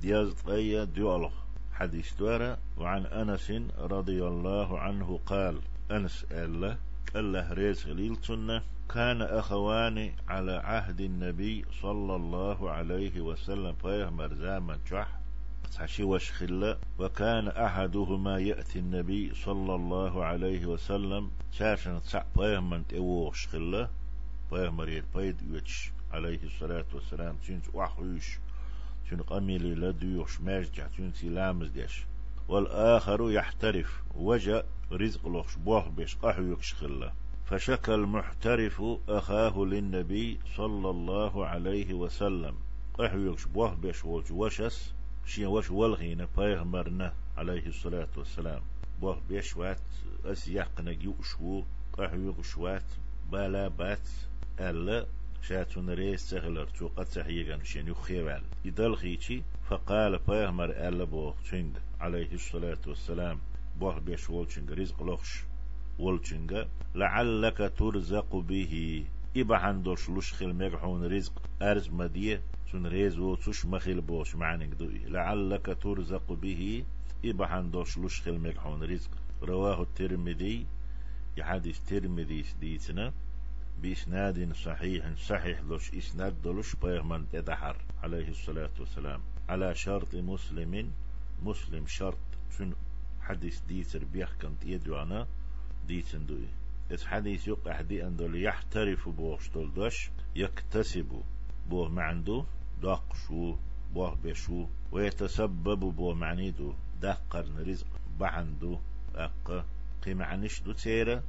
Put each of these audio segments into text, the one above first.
دياز طيا ديولخ حديث دورة وعن أنس رضي الله عنه قال أنس الله الله ريز غليل كان أخوان على عهد النبي صلى الله عليه وسلم. فيهمر زامن جح عشي وشخلة. وكان أحدهما يأتي النبي صلى الله عليه وسلم. شاشن تسع فيهمن تأوش خلة فيهمر يتبيد يتش عليه الصلاة والسلام. تنس وحوش. تن قميلي لديوش ماجع تنسي لامز ديش. والآخر يحترف وجأ رزق لوش بوح بيش قحو يكش خلة فشكى المحترف أخاه للنبي صلى الله عليه وسلم. قحو يكش بوح بيش وش وشس شين وش والغين بيغمرنا عليه الصلاة والسلام. بوح بيش وات أس يقنا يوشو قحو يكش وات بالا بات ألا شاتون ريس سهلر تو قد سحيغان شين يخيوال إدال خيشي فقال بيغمر ألا بوخ عليه الصلاة والسلام. بوح بيش والشنغ رزق لوخش والشنغ لعلك ترزق به. إبا عندوش لشخل ميغحون رزق. أرز مدية سن ريز وتش مخيل بوش معنى دوي لعلك ترزق به. إبا عندوش لشخل ميغحون رزق. رواه الترمذي يحدث ترمذي ديتنا بإسناد صحيح صحيح لوش إسناد دلوش بيغمن تدحر عليه الصلاة والسلام. على شرط مسلم مسلم شرط شن حديث ديتر بيحكم تيدو أنا ديتن دوي. إس حديث يق أحدي أن دول يحترف بوغش دول دوش يكتسب بوغ معندو شو بوغ بشو ويتسبب بوغ معنيدو دقر رزق بعندو أق قيمة عنش دو تيرا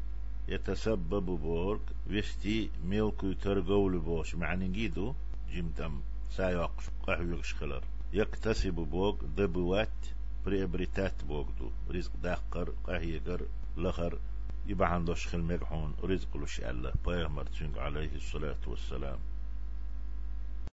يتسبب بورك وستي ميلكو ترقول بوش. معني جيدو جمتم سايقش قحويقش خلر. يكتسب بوغ دبوات بريبريتات بوغدو رزق داقر قهيقر لخر. يبقى عنده شخل مقحون رزق لش الله بيغمر عليه الصلاة والسلام.